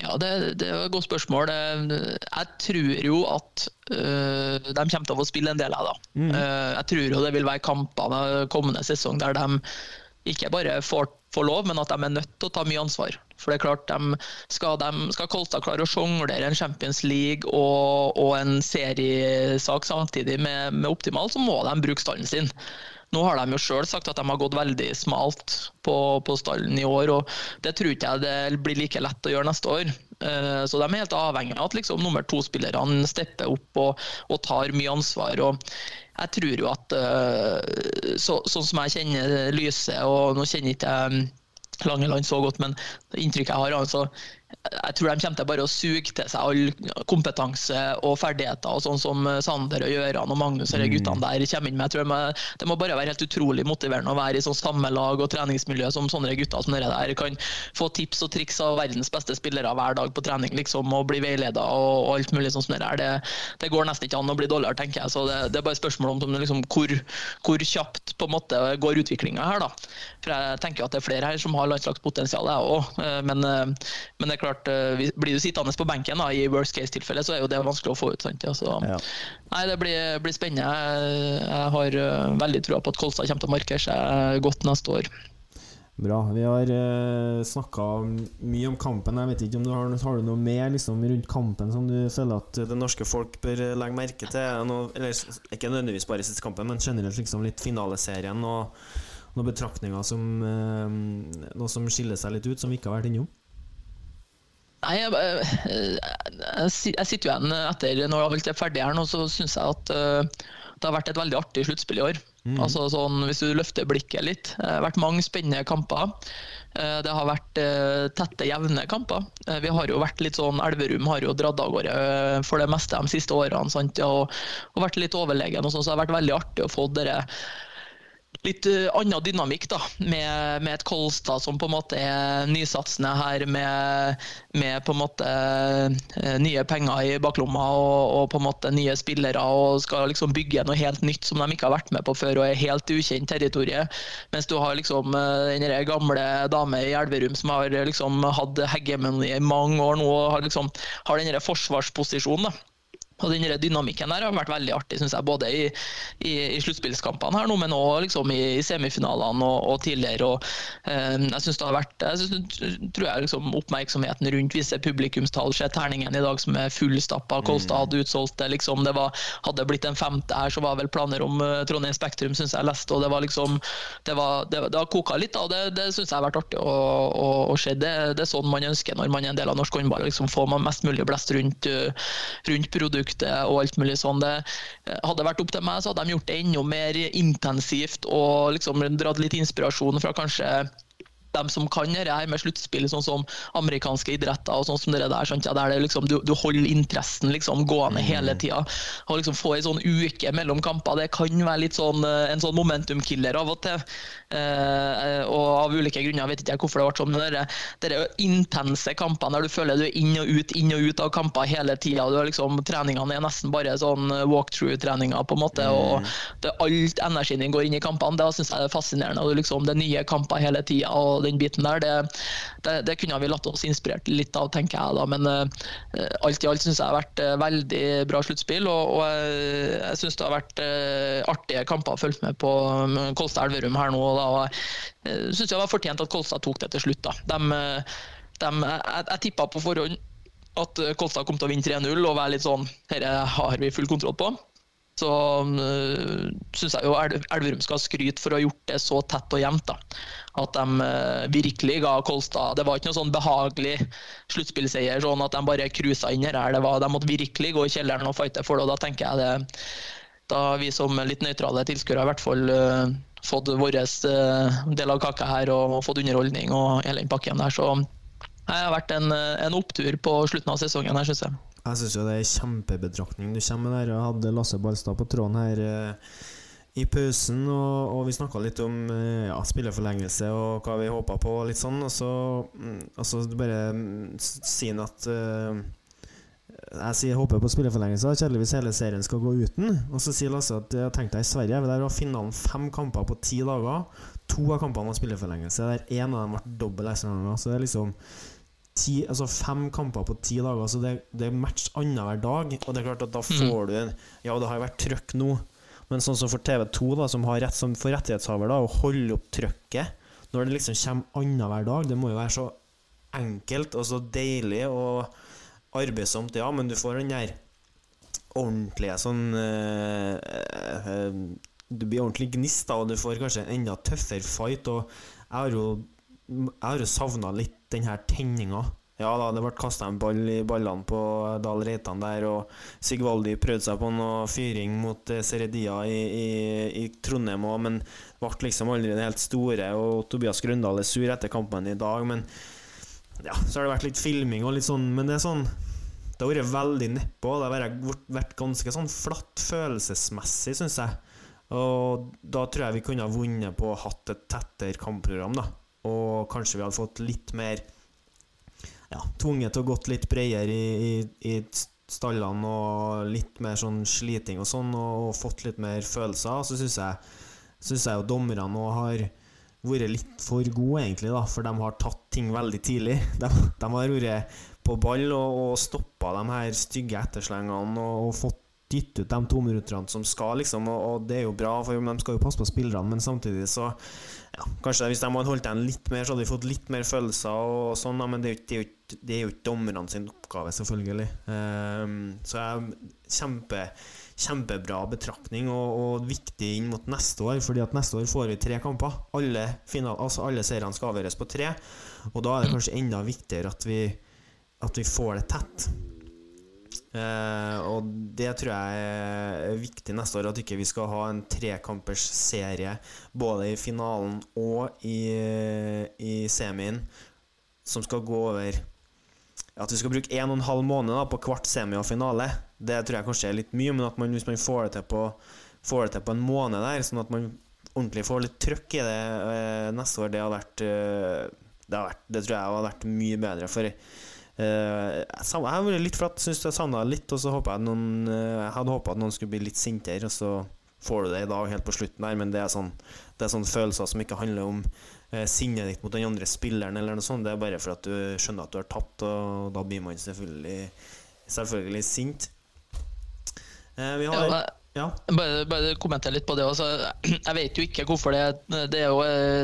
ja, det, det, er et godt spørsmål. Jeg tror jo at de kommer til å få spille en del av da. Mm. jeg tror jo det vil være kamper kommende sesong der de ikke bare får, får, lov, men at de er nødt til å ta mye ansvar. For det er klart, de, Skal, de, skal Kolstad klare å sjonglere en Champions League og, og en seriesak samtidig med, med optimal, så må de bruke stallen sin. Nå har de jo sjøl sagt at de har gått veldig smalt på, på, stallen i år, og det tror ikke jeg det blir like lett å gjøre neste år. Eh, så de er helt avhengig av at liksom, nummer to-spillerne stepper opp og, og, tar mye ansvar. og jeg tror jo at eh, så, Sånn som jeg kjenner Lyse, og nå kjenner ikke jeg Langeland så godt, men inntrykket jeg har, altså jeg tror de kommer til bare å suge til seg all kompetanse og ferdigheter, og sånn som Sander og Gjøran og Magnus og mm. guttene der kommer inn med. Jeg tror Det må bare være helt utrolig motiverende å være i sånn samme lag og treningsmiljø som sånne gutter som dere der kan få tips og triks av verdens beste spillere hver dag på trening liksom, og bli veileda og, og, alt mulig sånn som det der. Det, det, går nesten ikke an å bli dårligere, tenker jeg. Så det, det er bare spørsmål om liksom, hvor, hvor, kjapt på en måte går utviklinga her, da. For jeg tenker at det er flere her som har landslagspotensial, jeg òg. Eh, men, eh, men det er klart klart, eh, Blir du sittende på benken da, i worst case-tilfelle, så er jo det vanskelig å få ut. sant? Altså, ja. Nei, Det blir, blir, spennende. Jeg har uh, veldig trua på at Kolstad kommer til å markere seg godt neste år. Bra. Vi har uh, eh, snakka mye om kampen. Jeg vet ikke om du har, har du noe mer liksom, rundt kampen som du føler at det norske folk bør legge merke til? Noe, eller Ikke nødvendigvis bare siste kampen, men generelt liksom litt finaleserien og noen betraktninger som uh, Noe som skiller seg litt ut, som vi ikke har vært innom? Nei, jeg, jeg, jeg, sitter igjen etter når alt er ferdig her nå, så syns jeg at uh, det har vært et veldig artig sluttspill i år. Mm. Altså sånn, Hvis du løfter blikket litt. Det har vært mange spennende kamper. Det har vært tette, jevne kamper. Vi har jo vært litt sånn, Elverum har jo dratt av gårde for det meste de siste årene sant? Og, og vært litt overlegen. og sånn, så det har vært veldig artig å få dere litt uh, annen dynamikk da, med, med, et Kolstad som på en måte er nysatsende her, med, med på en måte uh, nye penger i baklomma og, og, på en måte nye spillere, og skal liksom bygge noe helt nytt som de ikke har vært med på før og er helt ukjent territorium. Mens du har liksom uh, den gamle dame i Elverum som har liksom hatt hegemoni i mange år nå og har, liksom, har den forsvarsposisjonen. da og den dynamikken der har vært veldig artig, syns jeg, både i, i, i sluttspillskampene her nå, men òg liksom i, i semifinalene og, og, tidligere. Og, eh, jeg synes det har vært jeg synes, tror jeg liksom Oppmerksomheten rundt visse publikumstall, se terningen i dag som er fullstappa, Kolstad hadde utsolgt det. liksom, det var, Hadde blitt en femte her, så var vel planer om uh, Trondheim Spektrum, syns jeg leste. og Det var liksom, det, var, det, det har koka litt, og det, det syns jeg har vært artig å, å, å se. Det, det, er sånn man ønsker når man er en del av norsk håndball. liksom Få mest mulig blest rundt, uh, rundt produkt produktet og alt mulig sånn. Det eh, hadde vært opp til meg, så hadde de gjort det enda mer intensivt og liksom dratt litt inspirasjon fra kanskje de som kan det her med sluttspill, sånn som amerikanske idretter og sånn som det der, sant? Ja, der det liksom, du, du, holder interessen liksom gående mm. hele tida. Og liksom få ei sånn uke mellom kamper, det kan være litt sånn, eh, en sånn momentum-killer av og til. Eh, og av ulike grunner, vet ikke jeg hvorfor det vært sånn, men det er intense kampene der du føler du er inn og ut, inn og ut av kamper hele tida. Liksom, treningene er nesten bare sånn walkthrough-treninger, på en måte. og mm. det, Alt energien din går inn i kampene. Det syns jeg er fascinerende. og liksom, Det er nye kamper hele tida. Den biten der, det, det, det, kunne vi latt oss inspirert litt av, tenker jeg. da, Men uh, alt i alt syns jeg har vært uh, veldig bra sluttspill. Og, og uh, jeg syns det har vært artige kamper å følge med på um, Kolstad Elverum her nå. Da, og jeg syns det var fortjent at Kolstad tok det til slutt. da. De, de, jeg jeg tippa på forhånd at Kolstad kom til å vinne 3-0 og være litt sånn Dette har vi full kontroll på så uh, eh, syns jeg jo Elverum skal skryte for å ha gjort det så tett og jevnt. At de uh, virkelig ga Kolstad Det var ikke noe sånn behagelig sluttspillseier, sånn at de bare cruisa inn her. Det var, de måtte virkelig gå i kjelleren og fighte for det. og Da tenker jeg det Da vi som litt nøytrale tilskuere i hvert fall uh, fått vår del av kaka her og, og fått underholdning og hele den pakken der. Så det har vært en, en opptur på slutten av sesongen her, syns jeg. Jeg syns jo det er kjempebetraktning du kommer med der. Jeg hadde Lasse Balstad på tråden her eh, i pausen, og, og vi snakka litt om eh, ja, spilleforlengelse og hva vi håpa på, litt sånn. Og så, mm, og bare mm, sier han at eh, jeg sier håper på spilleforlengelse, kjedeligvis hele serien skal gå uten. Og så sier Lasse at jeg tenkte deg i Sverige, der var finalen fem kamper på ti dager. To av kampene var spilleforlengelse, der én av dem ble dobbel ekstraomgang. Så det er liksom ti, altså fem kamper på ti dager, så det, det er match annenhver dag. Og det er klart at da mm. får du en Ja, det har vært trøkk nå, men sånn som for TV2, da, som har rett som for rettighetshaver, da, å holde opp trøkket når det liksom kommer annenhver dag, det må jo være så enkelt og så deilig og arbeidsomt, ja, men du får den der ordentlige sånn øh, øh, du blir ordentlig gnist, da, og du får kanskje en enda tøffere fight. Og jeg har jo, jeg har jo savna litt den her tenninga. Ja da, det ble kasta en ball i ballene på Dahl Reitan der, og Sigvaldi prøvde seg på noe fyring mot eh, Seredia i, i, i Trondheim òg, men ble liksom aldri det helt store. Og Tobias Grøndal er sur etter kampen i dag, men ja, så har det vært litt filming og litt sånn, men det er sånn Det har vært veldig nedpå. Det har vært, vært ganske sånn flatt følelsesmessig, syns jeg. Og da tror jeg vi kunne ha vunnet på å hatt et tettere kampprogram, da. Og kanskje vi hadde fått litt mer Ja, tvunget til å gått litt bredere i, i, i stallene og litt mer sånn sliting og sånn, og, og fått litt mer følelser. Så syns jeg, synes jeg jo dommerne nå har vært litt for gode, egentlig, da, for de har tatt ting veldig tidlig. De, de har vært på ball og, og stoppa de her stygge etterslengene og, og fått gitt ut de tominutterne som skal, liksom, og, og, det er jo bra, for de skal jo passe på spillerne, men samtidig så ja, Kanskje hvis de hadde holdt igjen litt mer, så hadde vi fått litt mer følelser og sånn, da, men det er jo, ikke dommerne sin oppgave, selvfølgelig. Um, så jeg kjempe kjempebra betraktning og, og, viktig inn mot neste år. fordi at neste år får vi tre kamper. Alle, altså alle seirene skal avgjøres på tre. Og da er det kanskje enda viktigere at vi, at vi får det tett. Eh, og det tror jeg er viktig neste år, at ikke vi skal ha en trekampers serie både i finalen og i, i semien som skal gå over At vi skal bruke en og en halv måned da, på hvert semi og finale. Det tror jeg kanskje er litt mye, men at man, hvis man får det, på, får det til på en måned der, sånn at man ordentlig får litt trøkk i det eh, neste år, det har vært, eh, vært, det tror jeg har vært mye bedre. For jeg har vært litt flatt, syns jeg savna litt, og så håpa jeg noen uh, Jeg hadde håpa at noen skulle bli litt sintere, og så får du det i dag helt på slutten her, men det er sånn Det er sånne følelser som ikke handler om uh, sinnet ditt mot den andre spilleren, eller noe sånt. Det er bare for at du skjønner at du har tapt, og da blir man selvfølgelig Selvfølgelig sint. vi har ja, ja. Bare, bare kommentere litt på det. Også. Jeg vet jo ikke hvorfor det Det er jo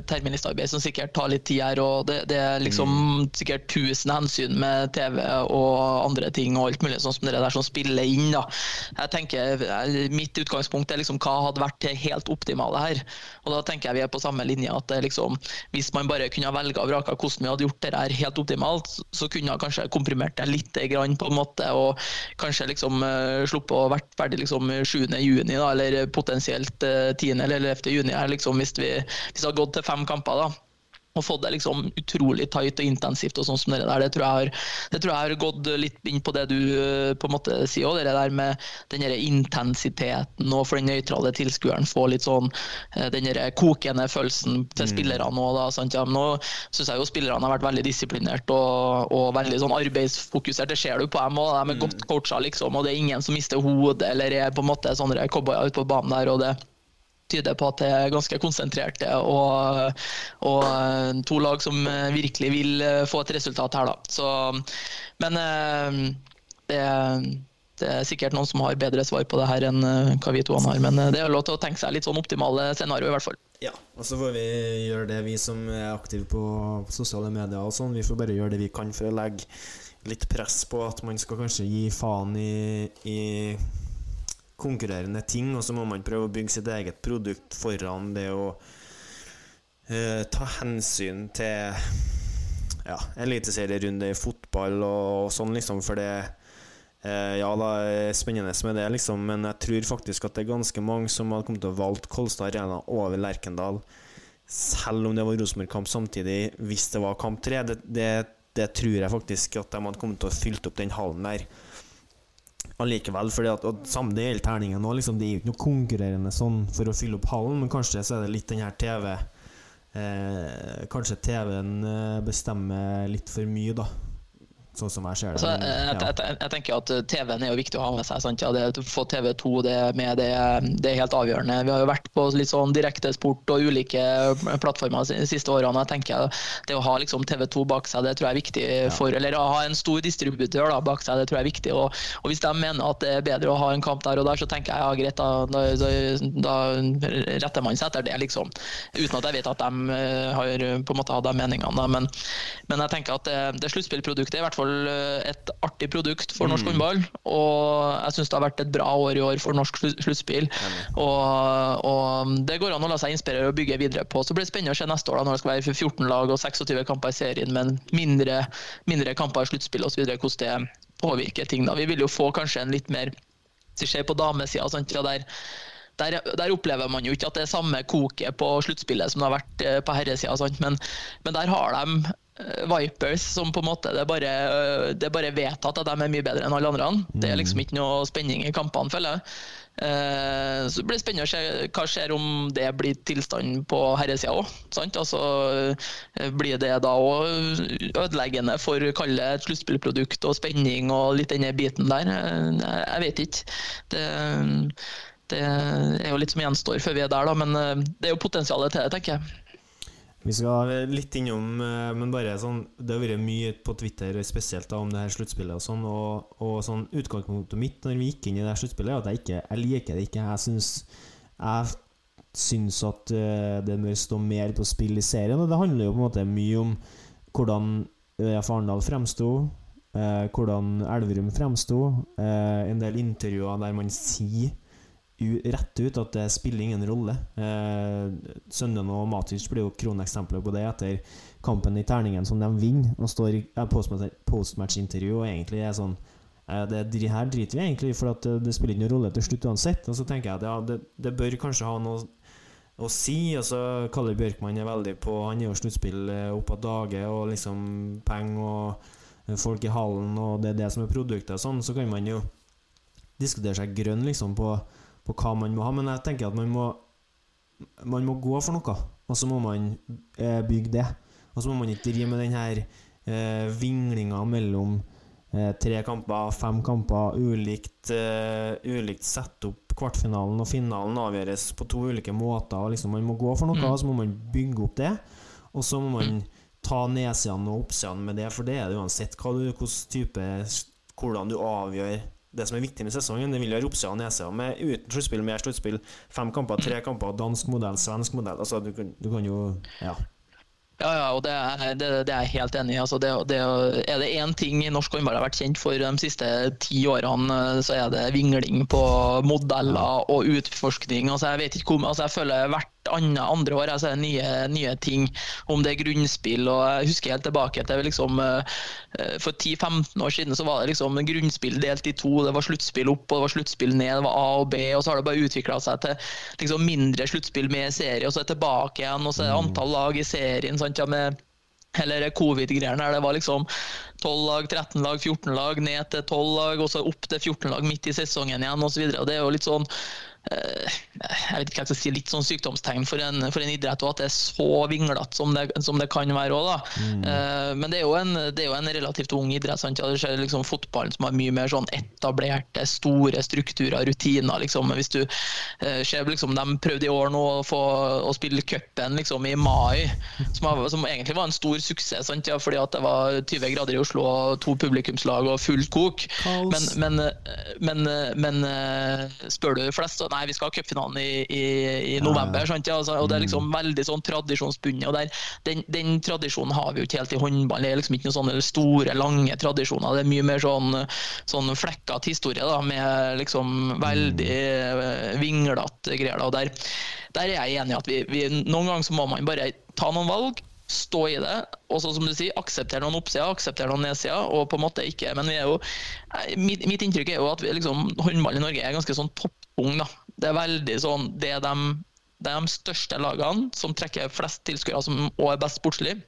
terministarbeid som sikkert tar litt tid her. og Det, det er liksom mm. sikkert tusen hensyn med TV og andre ting og alt mulig sånn som det der som spiller inn. da. Jeg tenker Mitt utgangspunkt er liksom hva hadde vært det helt optimale her. Og Da tenker jeg vi er på samme linje. at liksom, Hvis man bare kunne velge og vrake hvordan vi hadde gjort det her helt optimalt, så kunne jeg kanskje komprimert det litt grann på en måte, og kanskje liksom uh, sluppet å vært ferdig liksom 7 juni, da, eller potensielt 10. Eh, eller 11. juni, her, liksom, hvis, vi, hvis det hadde gått til fem kamper. da og fått det liksom utrolig tight og intensivt. og sånn som Det der, det tror, jeg har, det tror jeg har gått litt inn på det du eh, på en måte sier òg. Det der med den intensiteten og for den nøytrale tilskueren få litt sånn eh, den kokende følelsen til mm. spillerne nå. Ja, nå syns jeg jo spillerne har vært veldig disiplinert og, og veldig sånn arbeidsfokusert. Det ser du på dem òg. De er mm. godt coacha, liksom, og det er ingen som mister hodet eller er på en måte sånne cowboyer ute på banen der. og det tyder på at det er ganske konsentrerte og, og, eh, to lag som eh, virkelig vil eh, få et resultat her, da. Så, men det, det, er sikkert noen som har bedre svar på det her enn hva vi to har. Men det er lov til å tenke seg litt sånn optimale scenario, i hvert fall. Ja, og så får vi gjøre det, vi som er aktive på sosiale medier og sånn. Vi får bare gjøre det vi kan for å legge litt press på at man skal kanskje gi faen i, i konkurrerende ting, og så må man prøve å bygge sitt eget produkt foran det å uh, ta hensyn til ja, eliteserierunde i fotball og, og sånn, liksom, for det uh, Ja, det er spennende med det, liksom, men jeg tror faktisk at det er ganske mange som hadde kommet til å valgt Kolstad Arena over Lerkendal, selv om det var Rosenborg-kamp samtidig, hvis det var kamp tre. Det, det, det, tror jeg faktisk at de hadde kommet til å fylt opp den hallen der allikevel. fordi at, og Samme det gjelder terningen òg. Liksom, det er jo ikke noe konkurrerende sånn for å fylle opp hallen, men kanskje så er det litt den her TV eh, Kanskje TV-en eh, bestemmer litt for mye, da sånn som jeg ser det. Altså, jeg, jeg, jeg, jeg, tenker at eh, TV-en er jo viktig å ha med seg. Sant? Ja, det, få TV2 det med, det, det, er helt avgjørende. Vi har jo vært på litt sånn direktesport og ulike plattformer de siste årene. Jeg tenker Det å ha liksom TV2 bak seg, det tror jeg er viktig for Eller å ha en stor distributør da, bak seg, det tror jeg er viktig. Og, og, Hvis de mener at det er bedre å ha en kamp der og der, så tenker jeg ja, greit, da, da, da, retter man seg etter det, liksom. Uten at jeg vet at de eh, har på en måte hatt de meningene. Men, men jeg tenker at det, det sluttspillproduktet er i hvert fall fall eh, et artig produkt for norsk håndball. Og jeg syns det har vært et bra år i år for norsk slu- sluttspill. Og, og det går an å la seg inspirere og bygge videre på. Så blir det spennende å se neste år da, når det skal være 14 lag og 26 kamper i serien, men mindre, mindre kamper i sluttspill osv. Hvordan det påvirker ting. da. Vi vil jo få kanskje en litt mer Hvis vi ser på damesida, ja, der der, der opplever man jo ikke at det er samme koket på sluttspillet som det har vært eh, på herresida. Men, men der har de Vipers som på en måte det er, bare, eh, det er bare vedtatt at de er mye bedre enn alle andre. Det er liksom ikke noe spenning i kampene, føler jeg. Eh, Så det blir spennende å se hva skjer om det blir tilstanden på herresida òg. Altså, eh, blir det da òg ødeleggende for å kalle et sluttspillprodukt og spenning og litt denne biten der? Eh, Jeg vet ikke. Det, det er jo litt som gjenstår før vi er der, da, men eh, det er jo potensialet til det, tenker jeg. Vi skal litt innom, eh, men bare sånn Det har vært mye på Twitter, spesielt da om det her sluttspillet og sånn. Og, og sånn utgangspunktet mitt når vi gikk inn i det her sluttspillet, er at jeg ikke Jeg liker det ikke. Jeg syns Jeg syns at eh, det bør stå mer på spill i serien, og det handler jo på en måte mye om hvordan ØF Arendal fremsto, eh, hvordan Elverum fremsto, eh, en del intervjuer der man sier rett ut at det spiller ingen rolle. Eh, Sønnen og Matic blir jo kroneksempler på det etter kampen i terningen som de vinner, og står i eh, postmatch- postmatch-intervju og egentlig er sånn eh, det dri- her driter vi egentlig for at det, det spiller ingen rolle til slutt uansett. Og så tenker jeg at ja, det, det bør kanskje ha noe å si. Altså, Kalle Bjørkmann er veldig på Han er jo sluttspill eh, opp av dage, og liksom penger og eh, folk i hallen, og det er det som er produktet og sånn. Så kan man jo diskutere seg grønn liksom på, på hva man må ha, men jeg tenker at man må Man må gå for noe, og så må man eh, bygge det. Og så må man ikke drive med den her eh, vinglinga mellom eh, tre kamper, fem kamper, ulikt, eh, ulikt opp Kvartfinalen og finalen avgjøres på to ulike måter. Og liksom Man må gå for noe, Mm. og så må man bygge opp det. Og så må man ta nedsidene og oppsidene med det, for det er det uansett hva du, hvordan type Hvordan du avgjør det som er viktig med sesongen. Det vil være oppsida og nedsida. Med uten sluttspill, med sluttspill. Fem kamper, tre kamper, dansk modell, svensk modell. Altså, du kan, du kan jo Ja. Ja, ja, og det det, det er jeg helt enig i. Altså, det, det, er det én ting i norsk håndball har vært kjent for de siste ti årene, så er det vingling på modeller og utforskning. Altså, jeg vet ikke hvor, altså, jeg føler hvert annet andre år altså, nye, nye ting, om det er grunnspill. og Jeg husker helt tilbake til liksom, eh, for 10-15 år siden så var det liksom grunnspill delt i to. Det var sluttspill opp og det var sluttspill ned. Det var A og B, og så har det bare utvikla seg til liksom, mindre sluttspill med serie, og så er det tilbake igjen. og så er det antall lag i serien. sant, ja, med eller covid-greiene her, det var liksom 12 lag, 13 lag, 14 lag, ned til 12 lag, og så opp til 14 lag midt i sesongen igjen, osv. Det er jo litt sånn eh, jeg vet ikke hva jeg si, litt sånn sykdomstegn for en, for en idrett, og at det er så vinglete som, det- som det kan være òg. Eh, men det er, en, det er jo en relativt ung idrett. Sant? Det skjer liksom fotballen som har mye mer sånn etablerte, store strukturer, rutiner. Liksom. Hvis du eh, ser liksom, De prøvde i år nå å få å spille cupen liksom, i mai, som, har, som egentlig var en stor suksess. Sant? Ja, fordi at det var 20 grader i Oslo og to publikumslag og fullt kok. Men, men, men, men eh, spør du flest, fleste, nei, vi skal ha cupfinalen i, i, i november. Sant? Ja, altså, og Det er liksom veldig sånn tradisjonsbundet. og der, den, den tradisjonen har vi jo ikke helt i håndball. Det er liksom ikke noen sånne store, lange tradisjoner. Det er mye mer sånn, sånn flekkete historie da, med liksom veldig eh, vinglete greier. Da. Og der, der er jeg enig i at vi, vi, noen ganger så må man bare ta noen valg stå i det, og så som du sier, akseptere noen oppsider, akseptere noen nedsider, og på en måte ikke Men vi er jo eh, mitt, mitt inntrykk er jo at vi, liksom, håndball i Norge er ganske sånn toppung, da. Det er veldig sånn Det er de, det er de største lagene som trekker flest tilskuere som- og er best sportslig.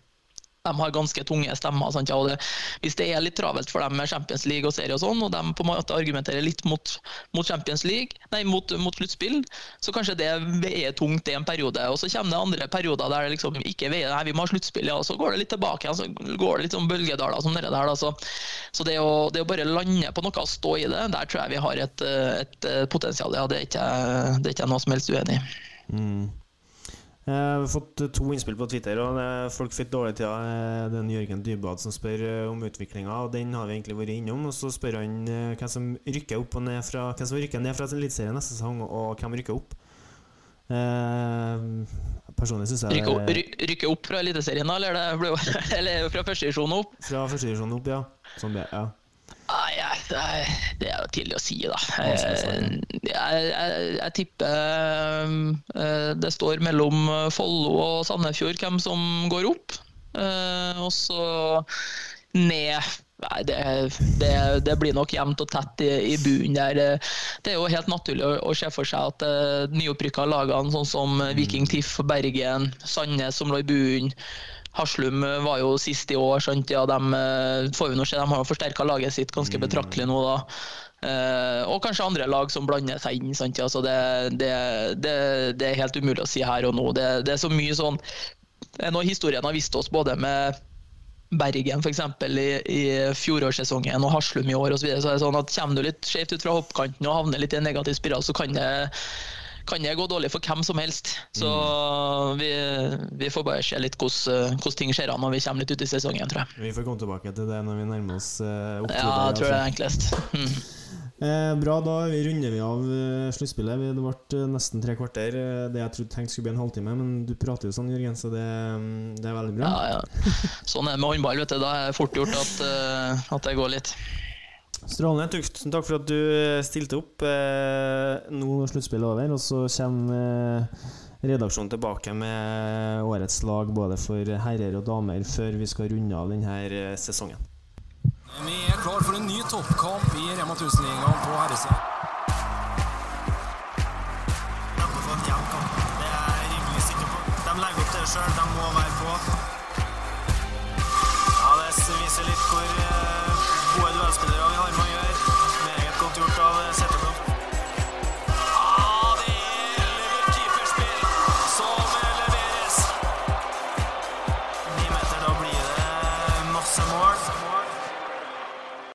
De har ganske tunge stemmer. Sant? Ja, og det, hvis det er litt travelt for dem med Champions League og serie, og sånn, og de på en måte argumenterer litt mot, mot Champions League, nei, mot, mot sluttspill, så kanskje det veier tungt i en periode. Og så kommer det andre perioder der det liksom ikke veier nei, vi må ha sluttspill, ja, og så går det litt tilbake igjen. Så går det litt sånn bølgedaler som det der. Da, så så det, å, det å bare lande på noe og stå i det, der tror jeg vi har et, et eh, potensial. Ja, det er ikke, det noe som helst uenig i. Mm. Eh, Vi har fått eh, to innspill på Twitter, og det- folk fikk dårlig tid. av Det er Jørgen Dybwad som spør eh, om utviklinga, og den har vi egentlig vært innom. Og så spør han eh, hvem som rykker opp og ned fra Hvem som rykker ned fra Eliteserien neste sesong, og hvem rykker opp. Eh, personlig syns jeg rykker, opp- ry- rykke opp fra Eliteserien, da? Eller, det ble, eller fra førstedivisjon opp? Fra førstedivisjon opp, ja. Sånn ble, ja. Nei, jeg, det er jo tidlig å si, da. Jeg, jeg, jeg, jeg tipper eh, det står mellom Follo og Sandefjord hvem som går opp. Eh, Og så ned Nei, det, det, det blir nok jevnt og tett i, i bunnen der. Det er jo helt naturlig å, å se for seg at uh, nyopprykka lagene sånn som Viking TIFF, Bergen, Sandnes som lå i bunnen, Haslum eh, var jo sist i år, sant? Ja, de, eh, får vi nå se, de har jo forsterka laget sitt ganske betraktelig nå, da. Eh, og kanskje andre lag som blander seg inn. Sant? Altså det, det, det, det er helt umulig å si her og nå. Det, det er så mye sånn noe historien har vist oss, både med Bergen f.eks. I, i fjorårssesongen og Haslum i år osv. Så, videre, så er det sånn at kommer du litt skjevt ut fra hoppkanten og havner litt i en negativ spiral, så kan det, kan det gå dårlig for hvem som helst. Så vi, vi får bare se litt hvordan, hvordan ting skjer an når vi kommer litt ut i sesongen, tror jeg. Vi får komme tilbake til det når vi nærmer oss uh, oktober. Ja, jeg tror det er altså. enklest. Mm. Eh, bra, da vi runder vi av eh, sluttspillet. Det ble eh, nesten tre kvarter. eh, Det jeg trodde tenkte skulle bli en halvtime, men du prater jo sånn, Jørgen, så det, mm, det er veldig bra. Ja, ja. Sånn er det med håndball. vet du. Da er det fort gjort at, uh, at det går litt. Strålende. Tusen takk for at du eh, stilte opp. Eh, nå når sluttspillet er over, og så kommer eh, redaksjonen tilbake med årets lag både for herrer og damer før vi skal runde av denne sesongen. Vi er klar for en ny toppkamp i Rema 1000-ligaen på herresiden. De legger opp til det sjøl, de må være på. Ja, Det viser litt hvor Spillere vi har med å gjøre. Meget godt gjort av Sette.